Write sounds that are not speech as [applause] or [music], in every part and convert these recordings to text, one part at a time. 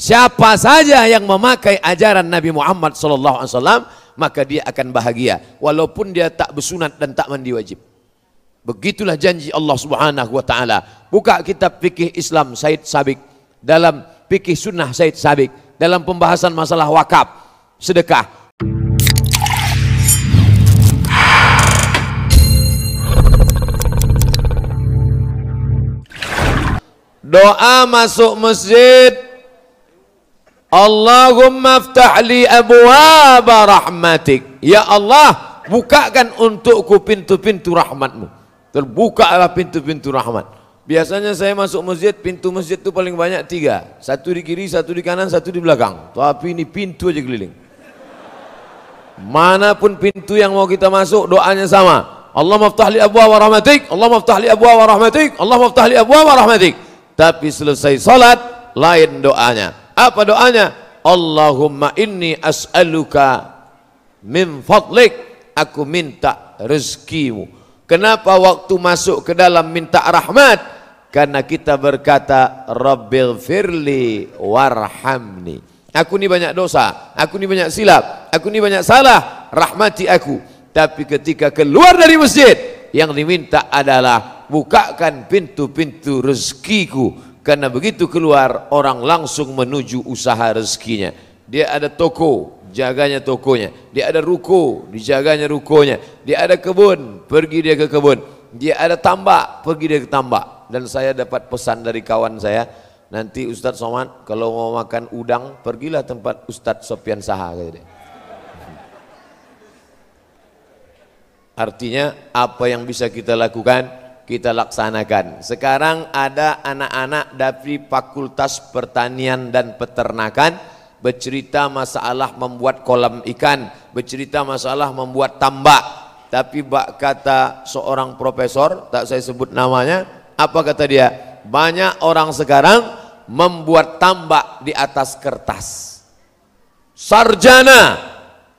Siapa saja yang memakai ajaran Nabi Muhammad wasallam, maka dia akan bahagia walaupun dia tak bersunat dan tak mandi wajib. Begitulah janji Allah Subhanahu wa taala. Buka kitab fikih Islam Said Sabik dalam fikih sunnah Said Sabik dalam pembahasan masalah wakaf, sedekah. Doa masuk masjid Allahumma aftah li abwaba rahmatik. Ya Allah bukakan untukku pintu-pintu rahmatmu. Terbukalah pintu-pintu rahmat. Biasanya saya masuk masjid, pintu masjid itu paling banyak tiga. Satu di kiri, satu di kanan, satu di belakang. Tapi ini pintu aja keliling. Mana pun pintu yang mau kita masuk doanya sama. Allah maftah li abwaba rahmatik. Allah maftah li abwaba rahmatik. Allah maftah li abwaba rahmatik. Tapi selesai salat lain doanya apa doanya? Allahumma inni as'aluka min fadlik. Aku minta rezekimu. Kenapa waktu masuk ke dalam minta rahmat? Karena kita berkata Rabbil firli warhamni. Aku ni banyak dosa aku ni banyak silap aku ni banyak salah rahmati aku. Tapi ketika keluar dari masjid yang diminta adalah bukakan pintu-pintu rezekiku karena begitu keluar orang langsung menuju usaha rezekinya. Dia ada toko jaganya tokonya. Dia ada ruko dijaganya rukonya. Dia ada kebun pergi dia ke kebun. Dia ada tambak pergi dia ke tambak. Dan saya dapat pesan dari kawan saya nanti Ustadz Somad kalau mau makan udang pergilah tempat Ustadz Sopian Saha. Artinya apa yang bisa kita lakukan kita laksanakan. Sekarang ada anak-anak dari Fakultas Pertanian dan Peternakan bercerita masalah membuat kolam ikan, bercerita masalah membuat tambak. Tapi bak kata seorang profesor, tak saya sebut namanya, apa kata dia? Banyak orang sekarang membuat tambak di atas kertas. Sarjana,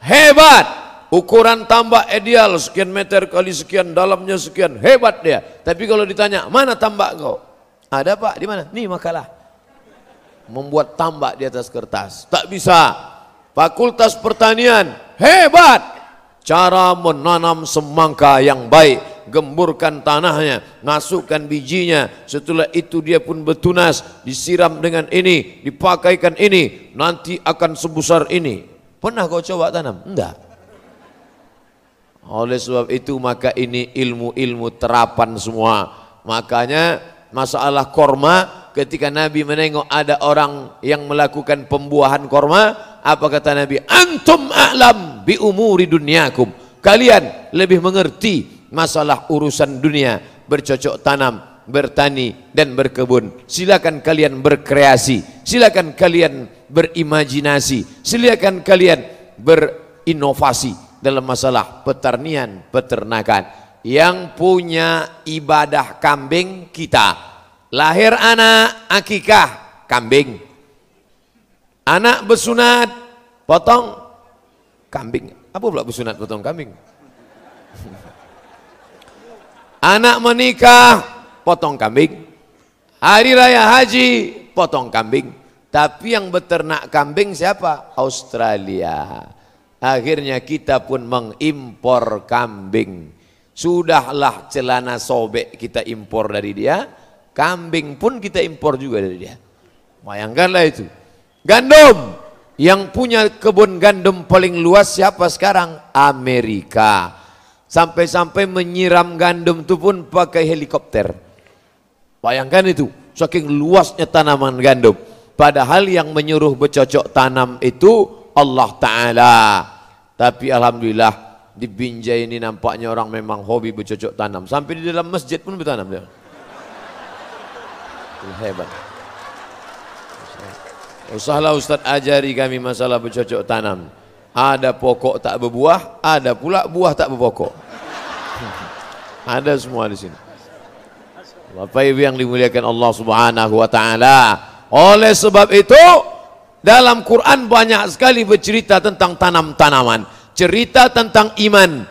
hebat, ukuran tambak ideal sekian meter kali sekian dalamnya sekian hebat dia. Tapi kalau ditanya mana tambak kau? Ada pak. Di mana? Nih makalah. Membuat tambak di atas kertas. Tak bisa. Fakultas pertanian hebat. Cara menanam semangka yang baik. Gemburkan tanahnya masukkan bijinya. Setelah itu dia pun bertunas. Disiram dengan ini dipakaikan ini. Nanti akan sebesar ini. Pernah kau coba tanam? Enggak oleh sebab itu maka ini ilmu-ilmu terapan semua. Makanya masalah korma ketika Nabi menengok ada orang yang melakukan pembuahan korma, apa kata Nabi? Antum a'lam bi umuri dunyakum. Kalian lebih mengerti masalah urusan dunia, bercocok tanam, bertani dan berkebun. Silakan kalian berkreasi, silakan kalian berimajinasi, silakan kalian berinovasi dalam masalah peternian, peternakan. Yang punya ibadah kambing kita. Lahir anak akikah kambing. Anak bersunat potong kambing. Apa pula bersunat potong kambing? [laughs] Anak menikah potong kambing. Hari raya haji potong kambing. Tapi yang beternak kambing siapa? Australia. Akhirnya kita pun mengimpor kambing. Sudahlah celana sobek kita impor dari dia, kambing pun kita impor juga dari dia. Bayangkanlah itu. Gandum yang punya kebun gandum paling luas siapa sekarang? Amerika. Sampai-sampai menyiram gandum itu pun pakai helikopter. Bayangkan itu, saking luasnya tanaman gandum. Padahal yang menyuruh bercocok tanam itu Allah Ta'ala. Tapi Alhamdulillah di Binjai ini nampaknya orang memang hobi bercocok tanam. Sampai di dalam masjid pun bertanam dia. Hebat. Usahlah Ustaz ajari kami masalah bercocok tanam. Ada pokok tak berbuah ada pula buah tak berpokok. [laughs] Ada semua di sini. Bapak Ibu yang dimuliakan Allah Subhanahu wa taala. Oleh sebab itu dalam Quran banyak sekali bercerita tentang tanam-tanaman. Cerita tentang iman.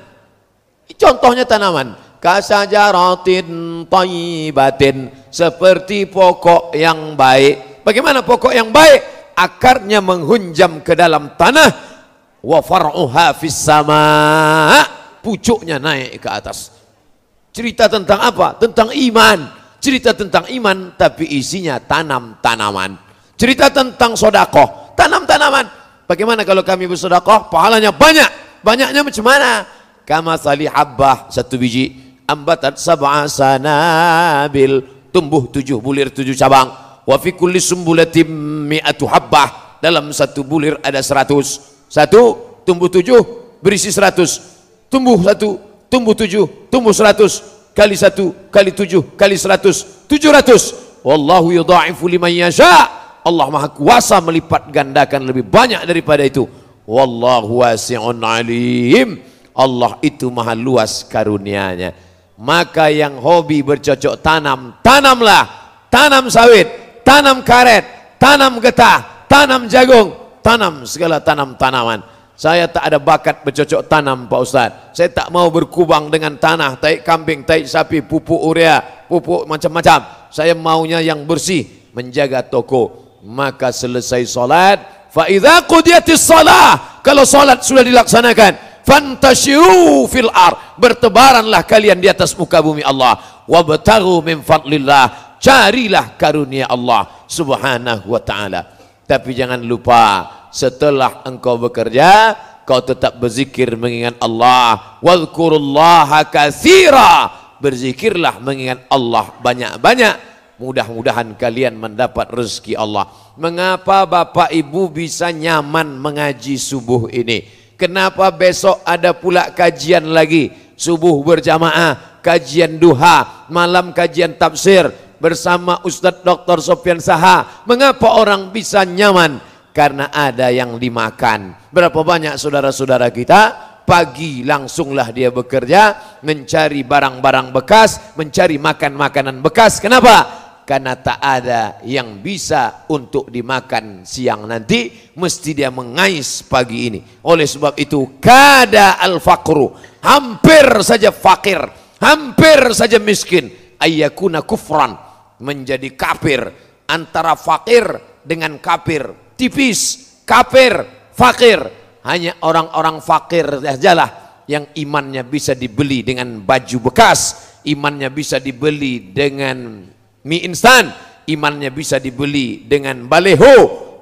Contohnya tanaman. Kasajaratin tayyibatin. Seperti pokok yang baik. Bagaimana pokok yang baik? akarnya menghunjam ke dalam tanah wa far'uha fis sama pucuknya naik ke atas cerita tentang apa tentang iman cerita tentang iman tapi isinya tanam-tanaman cerita tentang sodakoh. Tanam-tanaman. Bagaimana kalau kami bersodakoh? Pahalanya banyak. Banyaknya macam mana? Kama sali habbah satu biji. Ambatat sab'a sanabil. Tumbuh tujuh bulir tujuh cabang. Wa fi kulli sumbulatin mi'atu habbah. Dalam satu bulir ada seratus. Satu tumbuh tujuh berisi seratus. Tumbuh satu tumbuh tujuh tumbuh seratus. Kali satu kali tujuh kali seratus. Tujuh ratus. Wallahu yudha'ifu liman yasha' Allah maha kuasa melipat gandakan lebih banyak daripada itu. Wallahu wasi'un alim. Allah itu maha luas karunianya. Maka yang hobi bercocok tanam tanamlah. Tanam sawit tanam karet tanam getah tanam jagung tanam segala tanam-tanaman. Saya tak ada bakat bercocok tanam Pak Ustaz. Saya tak mau berkubang dengan tanah taik kambing, taik sapi, pupuk urea pupuk macam-macam. Saya maunya yang bersih menjaga toko maka selesai solat fa idza qudiyatis salah kalau solat sudah dilaksanakan fantashiru fil ar bertebaranlah kalian di atas muka bumi Allah. Wabtaghu min fadlillah carilah karunia Allah subhanahu wa ta'ala. Tapi jangan lupa setelah engkau bekerja kau tetap berzikir mengingat Allah. Wadhkurullaha katsira berzikirlah mengingat Allah banyak-banyak mudah-mudahan kalian mendapat rezeki Allah mengapa bapak ibu bisa nyaman mengaji subuh ini Kenapa besok ada pula kajian lagi? Subuh berjamaah, kajian duha, malam kajian tafsir bersama Ustadz Dr. Sofian Saha. Mengapa orang bisa nyaman? Karena ada yang dimakan. Berapa banyak saudara-saudara kita pagi langsunglah dia bekerja mencari barang-barang bekas, mencari makan makanan bekas. Kenapa? Karena tak ada yang bisa untuk dimakan siang nanti mesti dia mengais pagi ini. Oleh sebab itu kada al faqru hampir saja fakir hampir saja miskin. Ayyakuna kufran. Menjadi kafir. Antara fakir dengan kafir. Tipis kafir fakir. Hanya orang-orang fakir sajalah yang imannya bisa dibeli dengan baju bekas. Imannya bisa dibeli dengan mie instan imannya bisa dibeli dengan baleho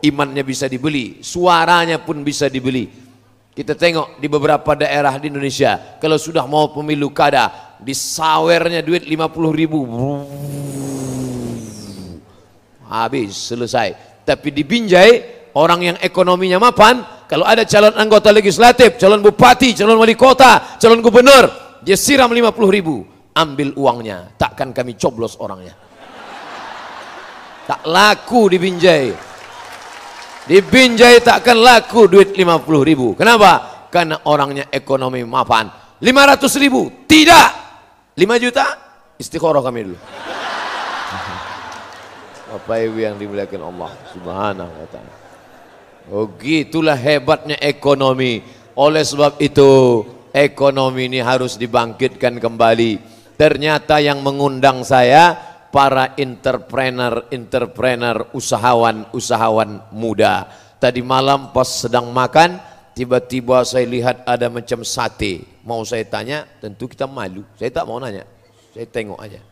imannya bisa dibeli suaranya pun bisa dibeli. Kita tengok di beberapa daerah di Indonesia kalau sudah mau pemilu kada disawernya duit 50 ribu. Habis selesai. Tapi di Binjai orang yang ekonominya mapan kalau ada calon anggota legislatif calon bupati calon wali kota calon gubernur dia siram 50 ribu. Ambil uangnya takkan kami coblos orangnya tak laku di Binjai di Binjai takkan laku duit 50 ribu. Kenapa? karena orangnya ekonomi mapan. 500 ribu. Tidak! 5 juta? Istiqoroh kami dulu. [laughs] Bapak Ibu yang dimuliakan Allah? Subhanahu wa ta'ala oh hebatnya ekonomi. Oleh sebab itu ekonomi ini harus dibangkitkan kembali. Ternyata yang mengundang saya para entrepreneur-entrepreneur usahawan-usahawan muda. Tadi malam pas sedang makan, tiba-tiba saya lihat ada macam sate. Mau saya tanya, tentu kita malu. Saya tak mau nanya. Saya tengok aja.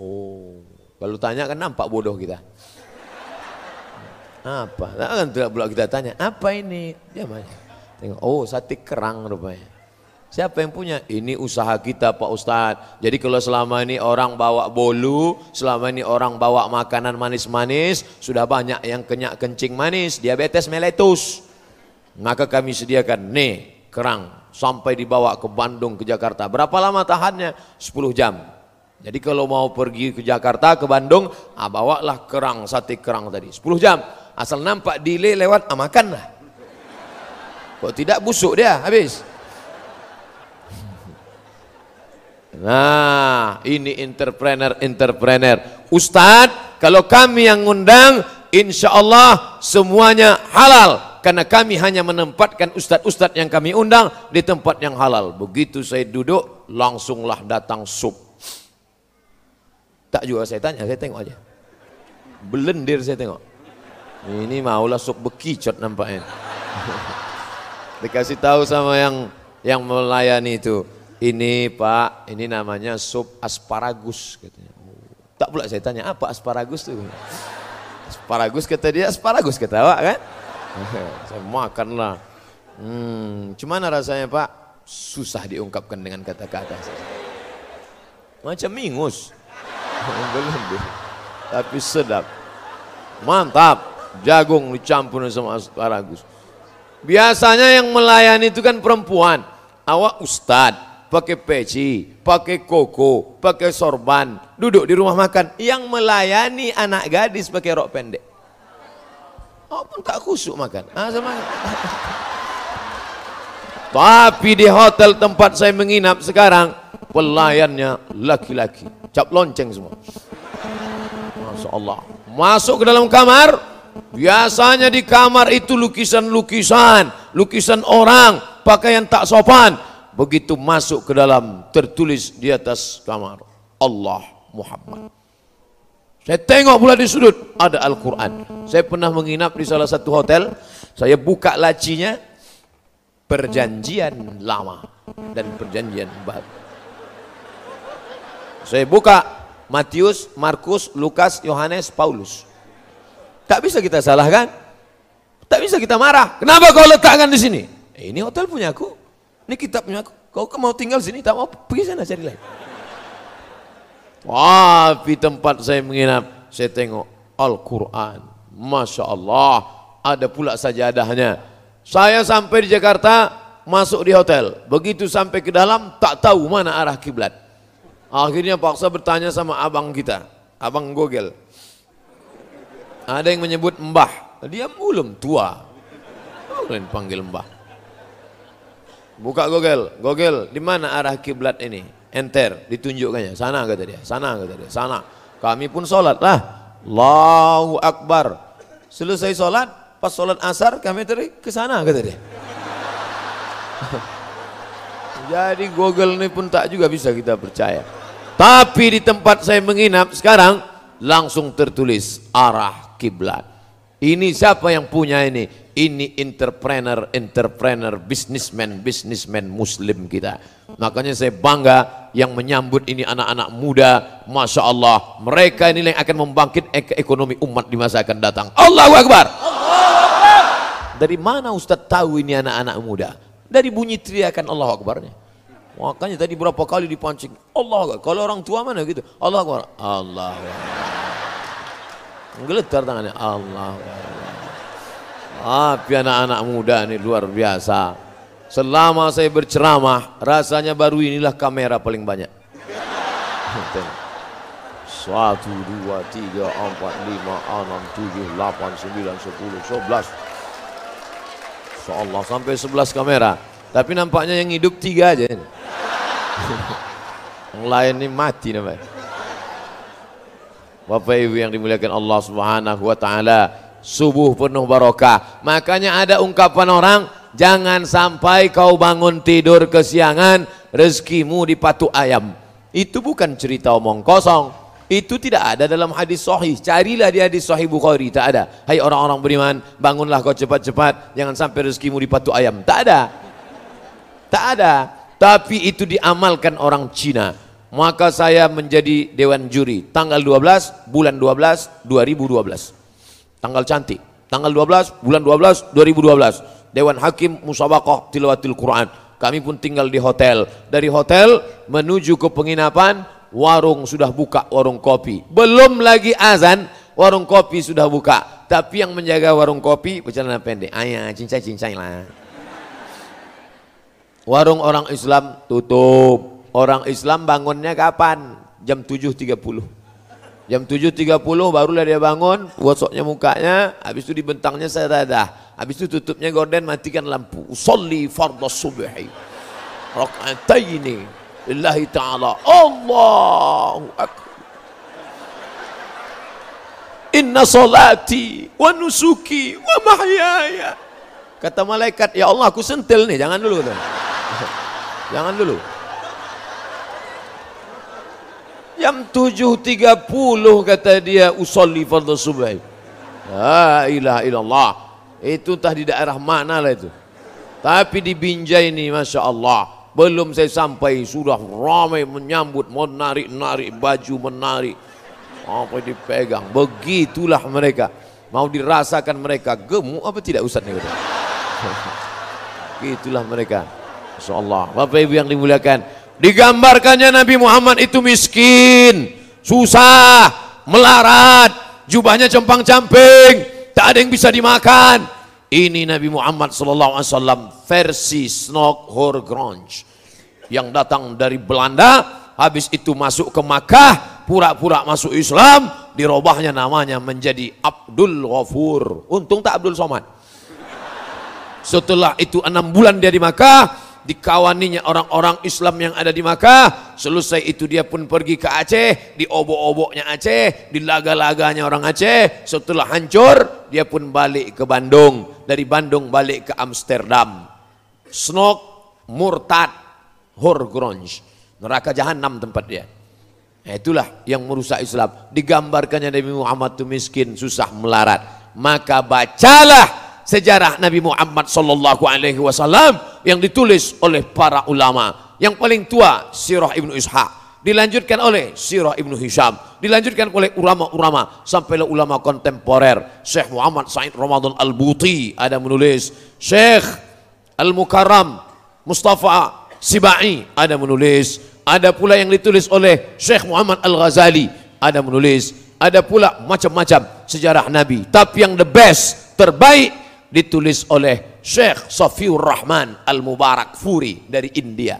Oh, kalau tanya kan nampak bodoh kita. Apa? Kan tidak pula kita tanya, apa ini? Dia? Tengok, oh sate kerang rupanya. Siapa yang punya? Ini usaha kita Pak Ustadz. Jadi kalau selama ini orang bawa bolu, selama ini orang bawa makanan manis-manis, sudah banyak yang kenyak kencing manis, diabetes meletus. Maka kami sediakan, nih kerang, sampai dibawa ke Bandung, ke Jakarta. Berapa lama tahannya? 10 jam. Jadi kalau mau pergi ke Jakarta, ke Bandung, ah, bawalah kerang, sate kerang tadi. 10 jam. Asal nampak delay lewat, ah, makanlah. Kok tidak busuk dia, habis. Nah, ini entrepreneur-entrepreneur. Ustadz, kalau kami yang ngundang, insya Allah semuanya halal. Karena kami hanya menempatkan ustadz-ustadz yang kami undang di tempat yang halal. Begitu saya duduk, langsunglah datang sup. Tak juga saya tanya, saya tengok aja. Belendir saya tengok. Ini maulah sok bekicot nampaknya. [laughs] Dikasih tahu sama yang yang melayani itu. Ini Pak, ini namanya sup asparagus katanya. Tak pula saya tanya apa asparagus itu? Asparagus kata dia, asparagus kata Pak kan? [laughs] saya makanlah. Hmm, cuman rasanya Pak? Susah diungkapkan dengan kata-kata. Macam mingus. [laughs] Belum Tapi sedap. Mantap. Jagung dicampur sama asparagus. Biasanya yang melayani itu kan perempuan. Awak ustad, pakai peci, pakai koko, pakai sorban, duduk di rumah makan. Yang melayani anak gadis pakai rok pendek. Oh pun tak kusuk makan. Ah, sama. [laughs] Tapi di hotel tempat saya menginap sekarang, pelayannya laki-laki. Cap lonceng semua. Masya Allah. Masuk ke dalam kamar, Biasanya di kamar itu lukisan-lukisan, lukisan orang, pakaian tak sopan. Begitu masuk ke dalam tertulis di atas kamar Allah Muhammad. Saya tengok pula di sudut ada Al-Quran. Saya pernah menginap di salah satu hotel. Saya buka lacinya. Perjanjian lama dan perjanjian baru. Saya buka Matius, Markus, Lukas, Yohanes, Paulus. Tak bisa kita salahkan. Tak bisa kita marah. Kenapa kau letakkan di sini? Eh, ini hotel punya aku. Ini kitab punya aku. Kau mau tinggal sini, tak mau pergi sana cari lain. Tapi tempat saya menginap, saya tengok Al-Quran. Masya Allah, ada pula sajadahnya. Saya sampai di Jakarta, masuk di hotel. Begitu sampai ke dalam, tak tahu mana arah kiblat. Akhirnya paksa bertanya sama abang kita, abang Gogel. Ada yang menyebut mbah. Dia belum tua. Kalian panggil mbah. Buka Google, Google, di mana arah kiblat ini? Enter, ditunjukkannya. Sana kata dia, sana kata dia, sana. Kami pun sholat lah. Allahu Akbar. Selesai sholat, pas sholat asar kami tadi ke sana kata dia. [laughs] Jadi Google ini pun tak juga bisa kita percaya. Tapi di tempat saya menginap sekarang langsung tertulis arah kiblat. Ini siapa yang punya ini? Ini entrepreneur, entrepreneur, businessman, businessman muslim kita. Makanya saya bangga yang menyambut ini anak-anak muda. Masya Allah, mereka ini yang akan membangkit ekonomi umat di masa akan datang. Allahu Akbar. Dari mana Ustaz tahu ini anak-anak muda? Dari bunyi teriakan Allah Akbarnya. Makanya tadi berapa kali dipancing. Allah Akbar. Kalau orang tua mana gitu? Allah Akbar. Allah Akbar. Menggeletar tangannya. Allah. Tapi anak-anak muda ini luar biasa. Selama saya berceramah, rasanya baru inilah kamera paling banyak. Satu, dua, tiga, empat, lima, enam, tujuh, delapan, sembilan, sepuluh, sebelas. Allah sampai sebelas kamera. Tapi nampaknya yang hidup tiga aja. yang lain ini mati namanya. Bapak Ibu yang dimuliakan Allah Subhanahu wa taala, subuh penuh barokah. Makanya ada ungkapan orang, jangan sampai kau bangun tidur kesiangan, rezekimu dipatuk ayam. Itu bukan cerita omong kosong. Itu tidak ada dalam hadis sahih. Carilah di hadis sahih Bukhari, tak ada. Hai orang-orang beriman, bangunlah kau cepat-cepat, jangan sampai rezekimu dipatuk ayam. Tak ada. Tak ada. Tapi itu diamalkan orang Cina maka saya menjadi dewan juri tanggal 12 bulan 12 2012 tanggal cantik. Tanggal 12 bulan 12 2012 dewan hakim musabaqah tilawatil Quran. Kami pun tinggal di hotel. Dari hotel menuju ke penginapan warung sudah buka warung kopi. Belum lagi azan warung kopi sudah buka. Tapi yang menjaga warung kopi bercelana pendek. Ayah cincai-cincai lah. Warung orang Islam tutup. Orang Islam bangunnya kapan? Jam 7.30. Jam 7.30 barulah dia bangun, gosoknya mukanya, habis itu dibentangnya saradah. Habis itu tutupnya gorden, matikan lampu. Usolli fardhu subhi. Raka'ataini lillahi ta'ala. Allahu akbar. Inna salati wa nusuki wa mahyaya. Kata malaikat, ya Allah aku sentil nih, jangan dulu. [laughs] Jangan dulu. Jam 7.30 kata dia usolli fardhu subuh. La ilaha illallah. Itu entah di daerah mana lah itu. Tapi di Binjai ini Masya Allah. Belum saya sampai sudah ramai menyambut. Menarik-narik baju menarik. Apa dipegang. Begitulah mereka. Mau dirasakan mereka gemuk apa tidak Ustaz ni kata. [laughs] Itulah mereka. Masya Allah. Bapak Ibu yang dimuliakan. Digambarkannya Nabi Muhammad itu miskin. Susah. Melarat jubahnya compang-camping, tak ada yang bisa dimakan. Ini Nabi Muhammad SAW versi Horgronj yang datang dari Belanda, habis itu masuk ke Makkah, pura-pura masuk Islam, dirobahnya namanya menjadi Abdul Ghafur. Untung tak Abdul Somad. Setelah itu enam bulan dia di Makkah, dikawaninya orang-orang Islam yang ada di Makkah. Selesai itu dia pun pergi ke Aceh, di obok-oboknya Aceh, di laga-laganya orang Aceh. Setelah hancur, dia pun balik ke Bandung. Dari Bandung balik ke Amsterdam. Snok, murtad, horgronj. Neraka jahanam tempat dia. Nah, itulah yang merusak Islam. Digambarkannya Nabi Muhammad itu miskin, susah melarat. Maka bacalah sejarah Nabi Muhammad sallallahu alaihi wasallam yang ditulis oleh para ulama. Yang paling tua Sirah Ibnu Ishaq, dilanjutkan oleh Sirah Ibnu Hisham, dilanjutkan oleh ulama-ulama sampai ulama kontemporer. Syekh Muhammad Said Ramadan Al-Buti ada menulis, Syekh Al-Mukarram Mustafa Sibai ada menulis, ada pula yang ditulis oleh Syekh Muhammad Al-Ghazali ada menulis, ada pula macam-macam sejarah Nabi. Tapi yang the best, terbaik ditulis oleh Syekh Safiur Rahman Al-Mubarak Furi dari India.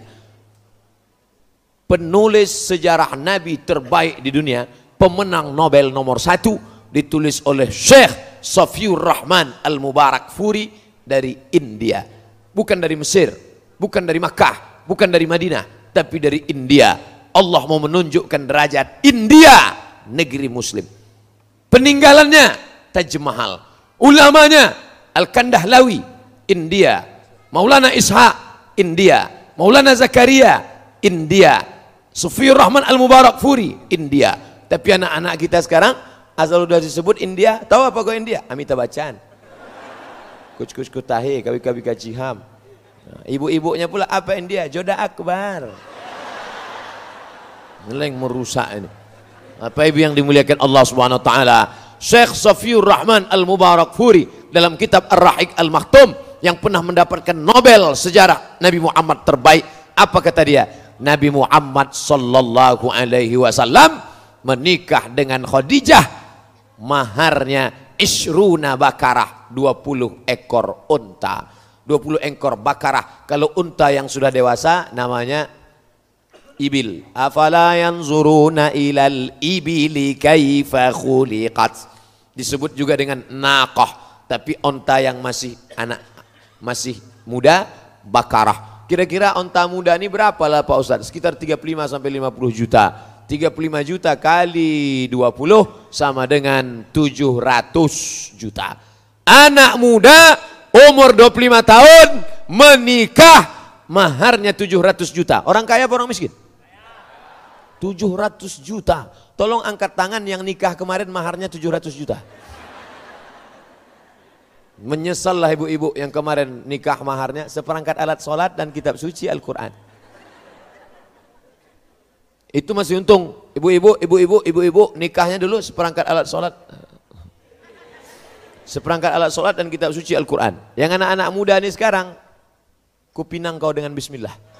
Penulis sejarah Nabi terbaik di dunia, pemenang Nobel nomor satu, ditulis oleh Syekh Safiur Rahman Al-Mubarak Furi dari India. Bukan dari Mesir, bukan dari Makkah, bukan dari Madinah, tapi dari India. Allah mau menunjukkan derajat India, negeri Muslim. Peninggalannya Taj Mahal. Ulamanya Al-Kandahlawi, India. Maulana Ishaq, India. Maulana Zakaria, India. Sufiur Rahman Al-Mubarak Furi, India. Tapi anak-anak kita sekarang, asal sudah disebut India, tahu apa kau India? Amita Bacan. Kuch-kuch kutahe, kawi-kawi kaciham. Nah, ibu-ibunya pula apa India? Joda Akbar. Ngeleng merusak ini. Apa ibu yang dimuliakan Allah Subhanahu wa taala? Syekh Safiur Rahman Al-Mubarak Furi dalam kitab Ar-Rahik Al-Maktum yang pernah mendapatkan Nobel sejarah Nabi Muhammad terbaik. Apa kata dia? Nabi Muhammad sallallahu alaihi wasallam menikah dengan Khadijah maharnya isruna bakarah 20 ekor unta 20 ekor bakarah kalau unta yang sudah dewasa namanya ibil. Afala yanzuruna ilal ibili kaifa khuliqat? Disebut juga dengan naqah tapi onta yang masih anak masih muda bakarah. Kira-kira onta muda ini berapa lah Pak Ustaz sekitar 35 sampai 50 juta. 35 juta kali 20 sama dengan 700 juta. Anak muda umur 25 tahun menikah maharnya 700 juta. Orang kaya apa orang miskin 700 juta. Tolong angkat tangan yang nikah kemarin maharnya 700 juta. Menyesallah ibu-ibu yang kemarin nikah maharnya seperangkat alat sholat dan kitab suci Al-Quran. Itu masih untung. Ibu-ibu, ibu-ibu, ibu-ibu nikahnya dulu seperangkat alat sholat. Seperangkat alat sholat dan kitab suci Al-Quran. Yang anak-anak muda ini sekarang, kupinang kau dengan bismillah.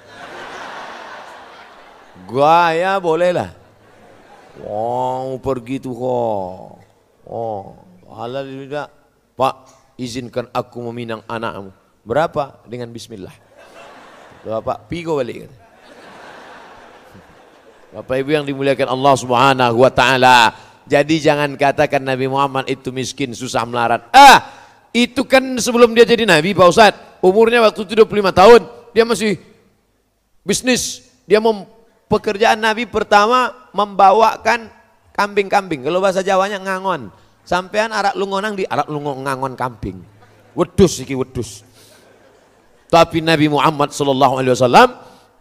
Gaya bolehlah. Wow, pergi tuh kok. Oh, halal tidak. Pak, izinkan aku meminang anakmu. Berapa? Dengan bismillah. Bapak, pigo balik. Bapak Ibu yang dimuliakan Allah Subhanahu wa taala. Jadi jangan katakan Nabi Muhammad itu miskin, susah melarat. Ah, itu kan sebelum dia jadi nabi Pak Ustaz. Umurnya waktu itu 25 tahun, dia masih bisnis. Dia mau pekerjaan Nabi pertama membawakan kambing-kambing. Kalau bahasa Jawanya ngangon. Sampean arak lungonang di arak lungon ngangon kambing. Wedus iki wedus. Tapi Nabi Muhammad sallallahu alaihi wasallam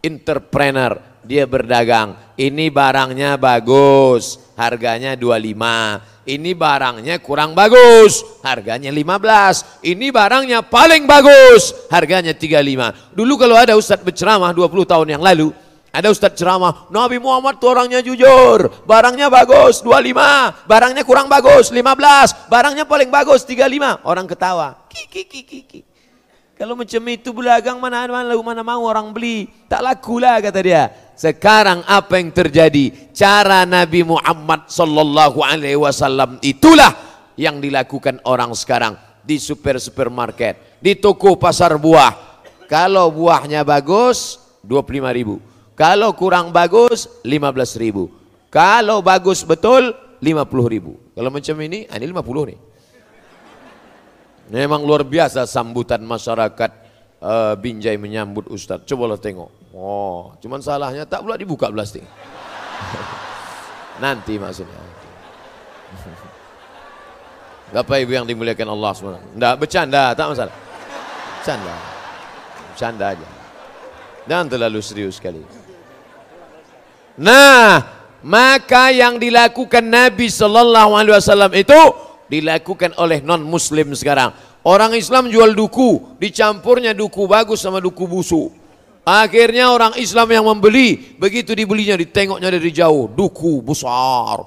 entrepreneur, dia berdagang. Ini barangnya bagus, harganya 25. ini barangnya kurang bagus, harganya 15. Ini barangnya paling bagus, harganya 35. Dulu kalau ada ustadz berceramah 20 tahun yang lalu, ada ustadz ceramah, Nabi Muhammad tuh orangnya jujur, barangnya bagus 25, barangnya kurang bagus 15, barangnya paling bagus 35. Orang ketawa. Kiki kiki kiki. Kalau macam itu belagang mana mana mana mau orang beli, tak laku lah kata dia. Sekarang apa yang terjadi? Cara Nabi Muhammad sallallahu alaihi wasallam itulah yang dilakukan orang sekarang di super supermarket, di toko pasar buah. Kalau buahnya bagus 25 ribu. Kalau kurang bagus 15 ribu. Kalau bagus betul 50 ribu. Kalau macam ini, ah, ini 50 nih. Memang luar biasa sambutan masyarakat uh, Binjai menyambut Ustadz. Cobalah tengok. Oh, cuman salahnya tak pula dibuka plastik. [laughs] Nanti maksudnya. [laughs] Bapak Ibu yang dimuliakan Allah SWT. Tidak bercanda, tak masalah. Bercanda. Bercanda aja. Dan terlalu serius sekali. Nah, maka yang dilakukan Nabi Sallallahu Alaihi Wasallam itu dilakukan oleh non muslim sekarang. Orang Islam jual duku, dicampurnya duku bagus sama duku busuk. Akhirnya orang Islam yang membeli, begitu dibelinya ditengoknya dari jauh, duku besar.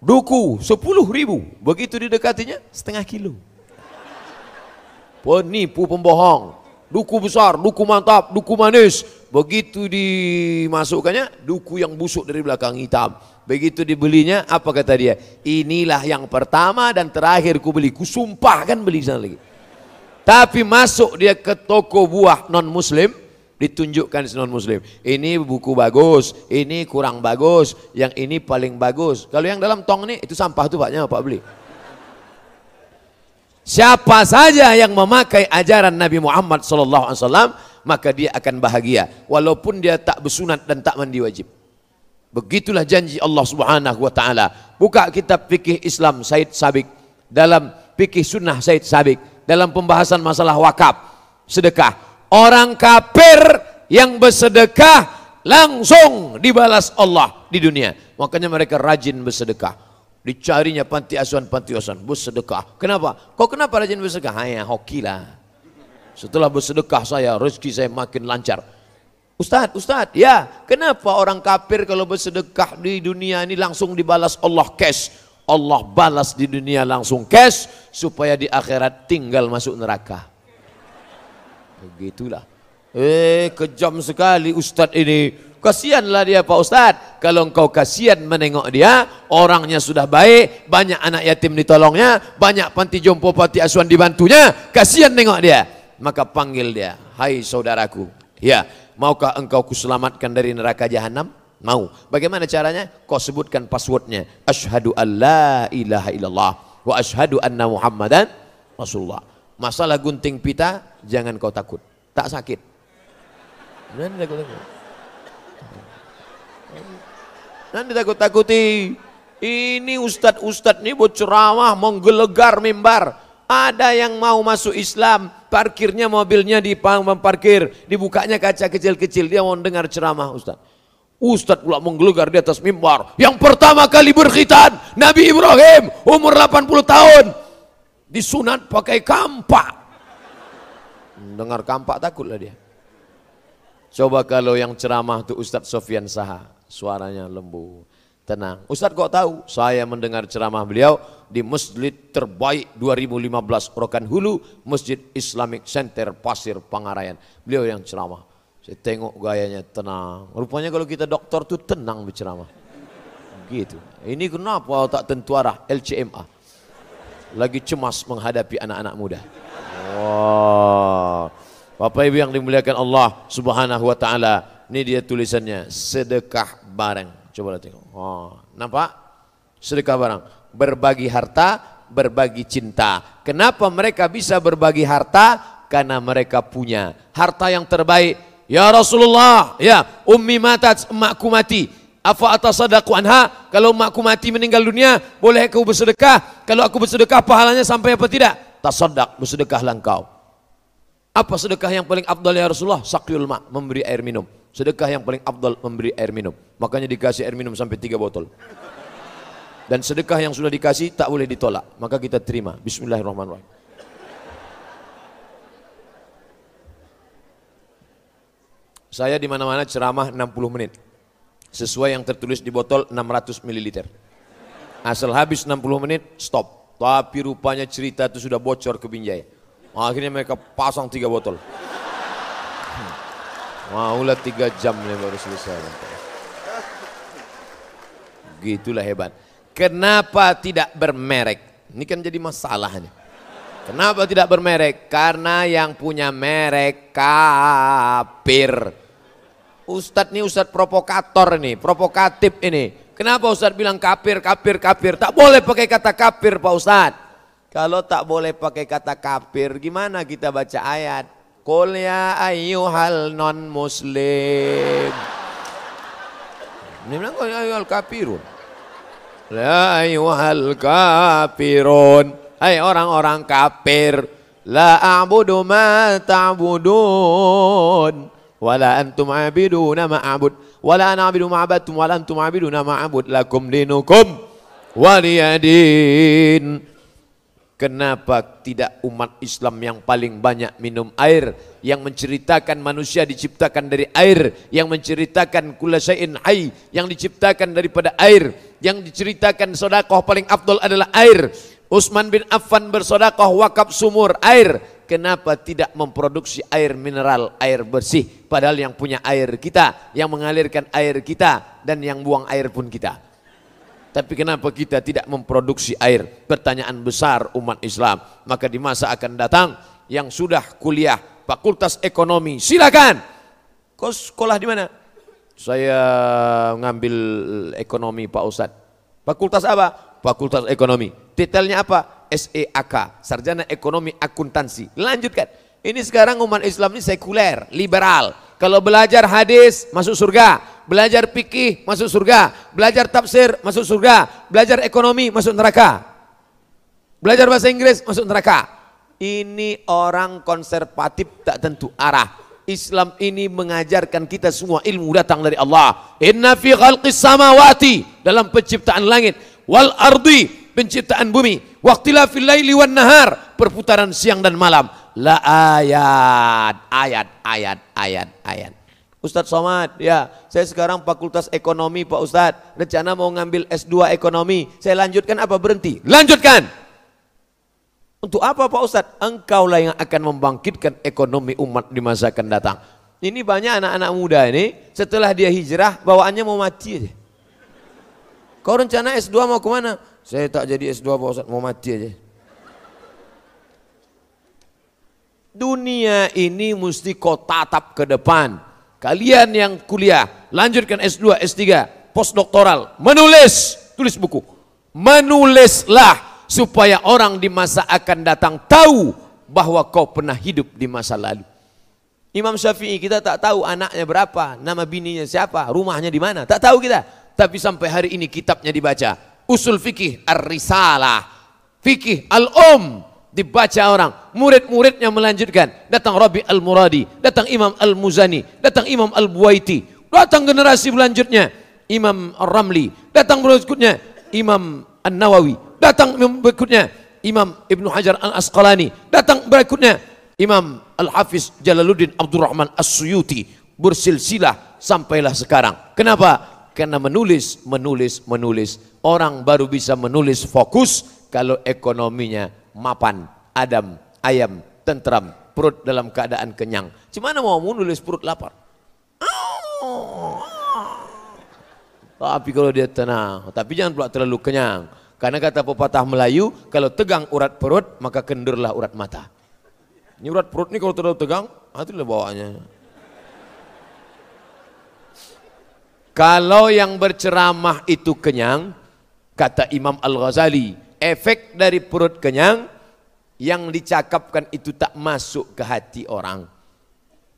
Duku sepuluh ribu, begitu didekatinya setengah kilo. Penipu pembohong, duku besar, duku mantap, duku manis. Begitu dimasukkannya, duku yang busuk dari belakang hitam. Begitu dibelinya, apa kata dia? Inilah yang pertama dan terakhir ku beli. Ku sumpah kan beli sana lagi. Tapi masuk dia ke toko buah non muslim, ditunjukkan non muslim. Ini buku bagus, ini kurang bagus, yang ini paling bagus. Kalau yang dalam tong ini itu sampah tuh paknya Pak beli. Siapa saja yang memakai ajaran Nabi Muhammad SAW, maka dia akan bahagia. Walaupun dia tak bersunat dan tak mandi wajib. Begitulah janji Allah Subhanahu wa taala. Buka kitab fikih Islam Said Sabik dalam fikih sunnah Said Sabik dalam pembahasan masalah wakaf sedekah. Orang kafir yang bersedekah langsung dibalas Allah di dunia. Makanya mereka rajin bersedekah. Dicarinya panti asuhan panti asuhan bersedekah. Kenapa? Kok kenapa rajin bersedekah? Hanya hoki lah. Setelah bersedekah saya rezeki saya makin lancar. Ustadz, Ustadz, ya kenapa orang kafir kalau bersedekah di dunia ini langsung dibalas Allah cash? Allah balas di dunia langsung cash supaya di akhirat tinggal masuk neraka. Begitulah. Eh kejam sekali Ustadz ini. Kasihanlah dia Pak Ustadz. Kalau engkau kasihan menengok dia, orangnya sudah baik, banyak anak yatim ditolongnya, banyak panti jompo panti asuhan dibantunya, kasihan nengok dia. Maka panggil dia, hai saudaraku. Ya, Maukah engkau kuselamatkan dari neraka jahanam? Mau. Bagaimana caranya? Kau sebutkan passwordnya. Ashadu an la ilaha illallah. Wa ashadu anna muhammadan Rasulullah. Masalah gunting pita, jangan kau takut. Tak sakit. Nanti takut-takut. Nanti takut-takuti. Ini ustad-ustad ini ceramah, menggelegar mimbar. Ada yang mau masuk Islam, parkirnya mobilnya di parkir, dibukanya kaca kecil-kecil, dia mau dengar ceramah Ustaz. Ustaz pula menggelegar di atas mimbar. Yang pertama kali berkhitan, Nabi Ibrahim, umur 80 tahun. Disunat pakai kampak. Dengar kampak takutlah dia. Coba kalau yang ceramah itu Ustaz Sofian Saha, suaranya lembut tenang. Ustadz kok tahu? Saya mendengar ceramah beliau di masjid terbaik 2015 Rokan Hulu, Masjid Islamic Center Pasir Pangarayan. Beliau yang ceramah. Saya tengok gayanya tenang. Rupanya kalau kita dokter tuh tenang berceramah. Gitu. Ini kenapa tak tentu arah LCMA? Lagi cemas menghadapi anak-anak muda. Wah. Bapak Ibu yang dimuliakan Allah Subhanahu wa taala, ini dia tulisannya sedekah bareng. Coba tengok. Oh, nampak? Sedekah barang. Berbagi harta, berbagi cinta. Kenapa mereka bisa berbagi harta? Karena mereka punya harta yang terbaik. Ya Rasulullah, ya ummi matat, emakku mati. Apa atas sadaku anha? Kalau emakku mati meninggal dunia, boleh aku bersedekah? Kalau aku bersedekah, pahalanya sampai apa tidak? Tasadak, bersedekahlah engkau. Apa sedekah yang paling abdal ya Rasulullah? Sakyul ma, memberi air minum. Sedekah yang paling abdal memberi air minum. Makanya dikasih air minum sampai tiga botol. Dan sedekah yang sudah dikasih tak boleh ditolak. Maka kita terima. Bismillahirrahmanirrahim. Saya di mana-mana ceramah 60 menit. Sesuai yang tertulis di botol 600 ml. Asal habis 60 menit, stop. Tapi rupanya cerita itu sudah bocor ke Binjai. Akhirnya mereka pasang tiga botol. Maulah tiga jam nih baru selesai. Gitulah hebat. Kenapa tidak bermerek? Ini kan jadi masalahnya. Kenapa tidak bermerek? Karena yang punya merek kafir. Ustadz ini ustadz provokator ini, provokatif ini. Kenapa ustadz bilang kafir, kafir, kafir? Tak boleh pakai kata kafir Pak Ustadz. Kalau tak boleh pakai kata kafir, gimana kita baca ayat? Qul ya ayyuhal non muslim. Ini bilang qul ya ayyuhal kafirun. La ayyuhal kafirun. Hai orang-orang kafir. La a'budu ma ta'budun. Wala antum abiduna ma'abud. Wala ana abidu ma'abadtum. Wala antum abiduna ma'abud. Lakum dinukum. Waliyadin. Kenapa tidak umat Islam yang paling banyak minum air yang menceritakan manusia diciptakan dari air yang menceritakan kula syai'in yang diciptakan daripada air yang diceritakan sedekah paling afdol adalah air. Utsman bin Affan bersedekah wakaf sumur air. Kenapa tidak memproduksi air mineral air bersih padahal yang punya air kita yang mengalirkan air kita dan yang buang air pun kita tapi kenapa kita tidak memproduksi air? Pertanyaan besar umat Islam. Maka di masa akan datang yang sudah kuliah Fakultas Ekonomi, silakan. Kau sekolah di mana? Saya ngambil ekonomi Pak Ustadz. Fakultas apa? Fakultas Ekonomi. Detailnya apa? SEAK, Sarjana Ekonomi Akuntansi. Lanjutkan. Ini sekarang umat Islam ini sekuler, liberal. Kalau belajar hadis masuk surga, belajar fikih masuk surga, belajar tafsir masuk surga, belajar ekonomi masuk neraka. Belajar bahasa Inggris masuk neraka. Ini orang konservatif tak tentu arah. Islam ini mengajarkan kita semua ilmu datang dari Allah. Inna fi khalqis samawati dalam penciptaan langit wal ardi penciptaan bumi. Waqtilafil laili wan nahar perputaran siang dan malam la ayat, ayat, ayat, ayat, ayat. Ustadz Somad, ya saya sekarang fakultas ekonomi Pak Ustadz, rencana mau ngambil S2 ekonomi, saya lanjutkan apa berhenti? Lanjutkan! Untuk apa Pak Ustadz? Engkaulah yang akan membangkitkan ekonomi umat di masa akan datang. Ini banyak anak-anak muda ini, setelah dia hijrah, bawaannya mau mati aja. Kau rencana S2 mau ke mana? Saya tak jadi S2 Pak Ustadz, mau mati aja. Dunia ini mesti kau tatap ke depan. Kalian yang kuliah, lanjutkan S2, S3, postdoktoral, menulis, tulis buku. Menulislah supaya orang di masa akan datang tahu bahwa kau pernah hidup di masa lalu. Imam Syafi'i kita tak tahu anaknya berapa, nama bininya siapa, rumahnya di mana, tak tahu kita. Tapi sampai hari ini kitabnya dibaca. Usul fikih Ar-Risalah, fikih Al-Um, dibaca orang, murid-muridnya melanjutkan. Datang Rabi Al-Muradi, datang Imam Al-Muzani, datang Imam Al-Buwaiti, datang generasi selanjutnya Imam Ar-Ramli, datang berikutnya Imam An-Nawawi, datang berikutnya Imam Ibn Hajar Al-Asqalani, datang berikutnya Imam Al-Hafiz Jalaluddin Abdurrahman As-Suyuti, bersilsilah sampailah sekarang. Kenapa? Karena menulis, menulis, menulis. Orang baru bisa menulis fokus kalau ekonominya mapan, adam, ayam, tentram, perut dalam keadaan kenyang. Gimana mau menulis perut lapar? Tapi kalau dia tenang, tapi jangan pula terlalu kenyang. Karena kata pepatah Melayu, kalau tegang urat perut, maka kendurlah urat mata. Ini urat perut ini kalau terlalu tegang, ah, itulah bawaannya. Kalau yang berceramah itu kenyang, kata Imam Al-Ghazali, efek dari perut kenyang yang dicakapkan itu tak masuk ke hati orang.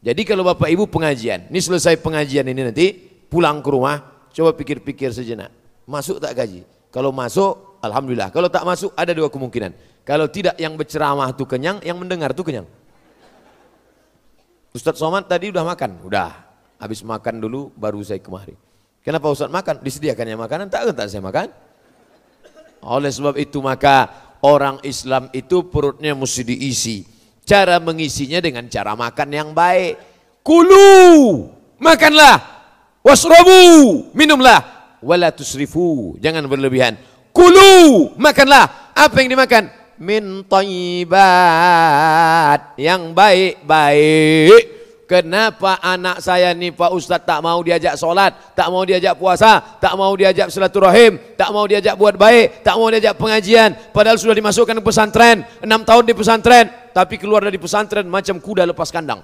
Jadi kalau Bapak Ibu pengajian, ini selesai pengajian ini nanti pulang ke rumah, coba pikir-pikir sejenak. Masuk tak gaji? Kalau masuk, Alhamdulillah. Kalau tak masuk, ada dua kemungkinan. Kalau tidak yang berceramah itu kenyang, yang mendengar itu kenyang. Ustadz Somad tadi udah makan? Udah. Habis makan dulu baru saya kemari. Kenapa Ustadz makan? Disediakannya makanan, tak tak saya makan. Oleh sebab itu maka orang Islam itu perutnya mesti diisi. Cara mengisinya dengan cara makan yang baik. Kulu, makanlah. Wasrabu, minumlah. Wala tusrifu, jangan berlebihan. Kulu, makanlah. Apa yang dimakan? Min tayyibat, yang baik-baik. Kenapa anak saya ni Pak Ustadz tak mau diajak solat, tak mau diajak puasa, tak mau diajak silaturahim, tak mau diajak buat baik, tak mau diajak pengajian. Padahal sudah dimasukkan ke pesantren, enam tahun di pesantren, tapi keluar dari pesantren macam kuda lepas kandang.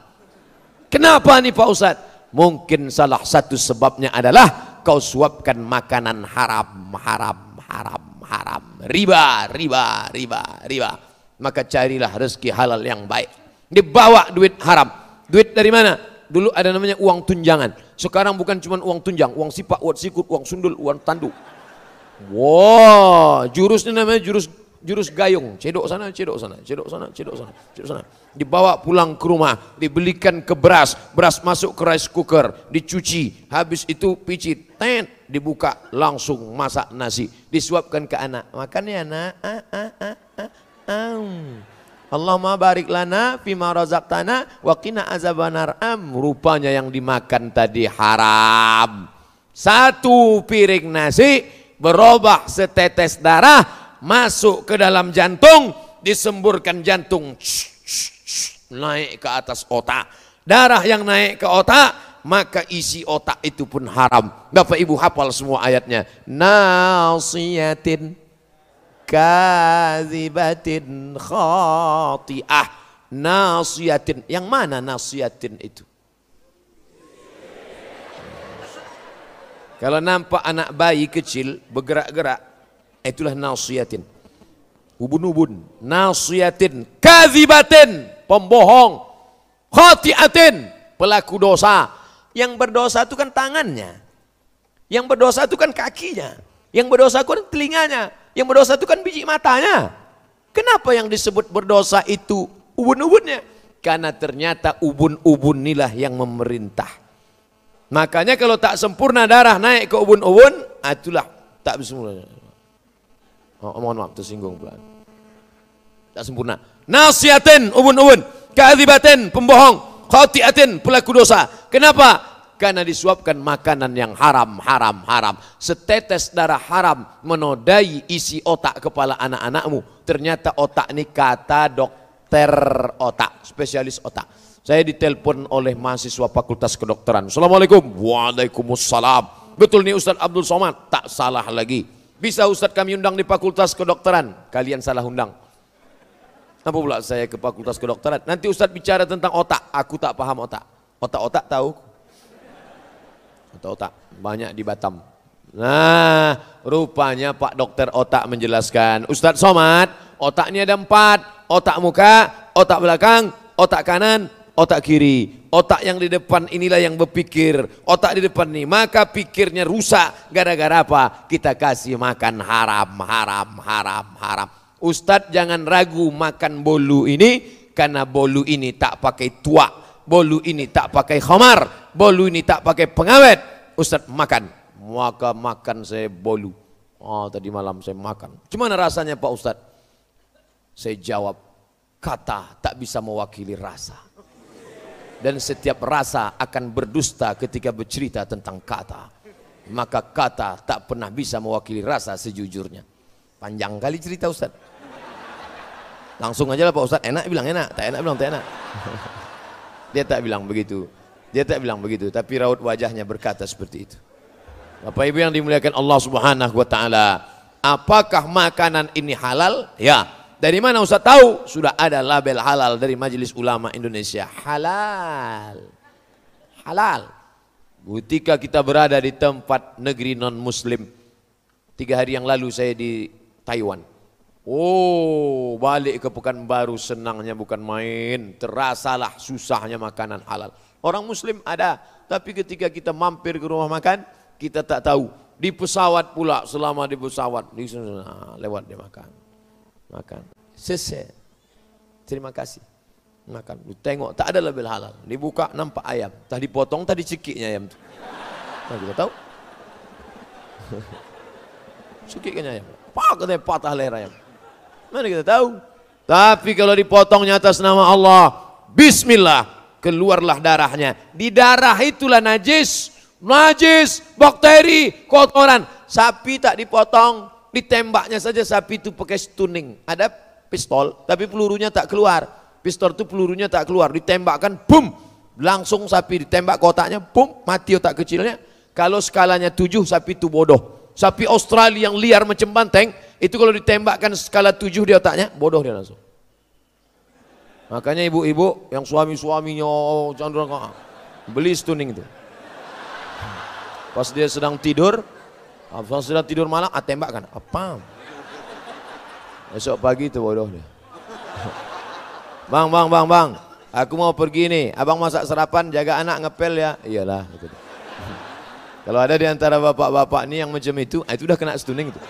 Kenapa nih Pak Ustadz? Mungkin salah satu sebabnya adalah kau suapkan makanan haram, haram, haram, haram. Riba, riba, riba, riba. Maka carilah rezeki halal yang baik. Dibawa duit haram Duit dari mana? Dulu ada namanya uang tunjangan. Sekarang bukan cuma uang tunjang, uang sipak, uang sikut, uang sundul, uang tanduk. Wah, wow, jurusnya namanya jurus jurus gayung. Cedok sana, cedok sana, cedok sana, cedok sana, cedok sana. Dibawa pulang ke rumah, dibelikan ke beras, beras masuk ke rice cooker, dicuci, habis itu picit, ten, dibuka, langsung masak nasi, disuapkan ke anak. Makan ya nak. Ah, ah, ah, ah, ah. Allahumma barik lana fima razaqtana wa qina azabanar am. Rupanya yang dimakan tadi haram. Satu piring nasi berubah setetes darah masuk ke dalam jantung, disemburkan jantung naik ke atas otak. Darah yang naik ke otak, maka isi otak itu pun haram. Bapak Ibu hafal semua ayatnya. Nasiyatin kazibatin khati'ah. Nasiyatin. Yang mana nasiyatin itu? Kalau nampak anak bayi kecil bergerak-gerak itulah nasiyatin. Ubun-ubun. Nasiyatin. Kazibatin. Pembohong. Khati'atin. Pelaku dosa. Yang berdosa itu kan tangannya. Yang berdosa itu kan kakinya. Yang berdosa itu kan telinganya yang berdosa itu kan biji matanya. Kenapa yang disebut berdosa itu ubun-ubunnya? Karena ternyata ubun-ubun inilah yang memerintah. Makanya kalau tak sempurna darah naik ke ubun-ubun, ah, itulah tak sempurna. Oh, mohon maaf tersinggung pelan. Tak sempurna. Nasiatin ubun-ubun, keadibatin pembohong, khatiatin pelaku dosa. Kenapa? Karena disuapkan makanan yang haram, haram, haram. Setetes darah haram menodai isi otak kepala anak-anakmu. Ternyata otak ini kata dokter otak, spesialis otak. Saya ditelepon oleh mahasiswa fakultas kedokteran. Assalamualaikum. Waalaikumsalam. Betul nih Ustadz Abdul Somad? Tak salah lagi. Bisa Ustadz kami undang di fakultas kedokteran? Kalian salah undang. Apa pula saya ke fakultas kedokteran? Nanti Ustadz bicara tentang otak. Aku tak paham otak. Otak-otak tahu atau otak banyak di Batam. Nah, rupanya Pak Dokter Otak menjelaskan, Ustadz Somad, otak ini ada empat, otak muka, otak belakang, otak kanan, otak kiri. Otak yang di depan inilah yang berpikir, otak di depan nih, maka pikirnya rusak gara-gara apa? Kita kasih makan haram, haram, haram, haram. Ustadz jangan ragu makan bolu ini, karena bolu ini tak pakai tuak bolu ini tak pakai khamar, bolu ini tak pakai pengawet. Ustaz makan, maka makan saya bolu. Oh tadi malam saya makan. Gimana rasanya Pak Ustaz? Saya jawab, kata tak bisa mewakili rasa. Dan setiap rasa akan berdusta ketika bercerita tentang kata. Maka kata tak pernah bisa mewakili rasa sejujurnya. Panjang kali cerita Ustaz. Langsung aja lah Pak Ustaz, enak bilang enak, tak enak bilang tak enak. Dia tak bilang begitu. Dia tak bilang begitu, tapi raut wajahnya berkata seperti itu. Bapak Ibu yang dimuliakan Allah Subhanahu wa taala, apakah makanan ini halal? Ya. Dari mana Ustaz tahu? Sudah ada label halal dari Majelis Ulama Indonesia. Halal. Halal. Ketika kita berada di tempat negeri non muslim. Tiga hari yang lalu saya di Taiwan. Oh, balik ke Pekanbaru senangnya bukan main. Terasalah susahnya makanan halal. Orang muslim ada, tapi ketika kita mampir ke rumah makan, kita tak tahu. Di pesawat pula, selama di pesawat, di sana, lewat dia makan. Makan. Selesai. Terima kasih. Makan. Lu tengok, tak ada label halal. Dibuka, nampak ayam. Tadi potong, tadi cekiknya ayam tu. Nah, kita tahu. [laughs] Cekiknya ayam. pak katanya patah leher ayam. Mana kita tahu? Tapi kalau dipotongnya atas nama Allah, Bismillah, keluarlah darahnya. Di darah itulah najis, najis, bakteri, kotoran. Sapi tak dipotong, ditembaknya saja sapi itu pakai stunning. Ada pistol, tapi pelurunya tak keluar. Pistol itu pelurunya tak keluar, ditembakkan, boom, langsung sapi ditembak kotaknya, boom, mati otak kecilnya. Kalau skalanya tujuh, sapi itu bodoh. Sapi Australia yang liar macam banteng, itu kalau ditembakkan skala tujuh di otaknya, bodoh dia langsung. Makanya ibu-ibu yang suami-suaminya oh, cenderung beli stunning itu. Pas dia sedang tidur, pas sedang tidur malam, ah tembakkan. Apa? Esok pagi itu bodoh dia. Bang, bang, bang, bang. Aku mau pergi nih. Abang masak sarapan, jaga anak ngepel ya. Iyalah. Gitu. Kalau ada di antara bapak-bapak ini yang macam itu, ah, itu udah kena stunning itu.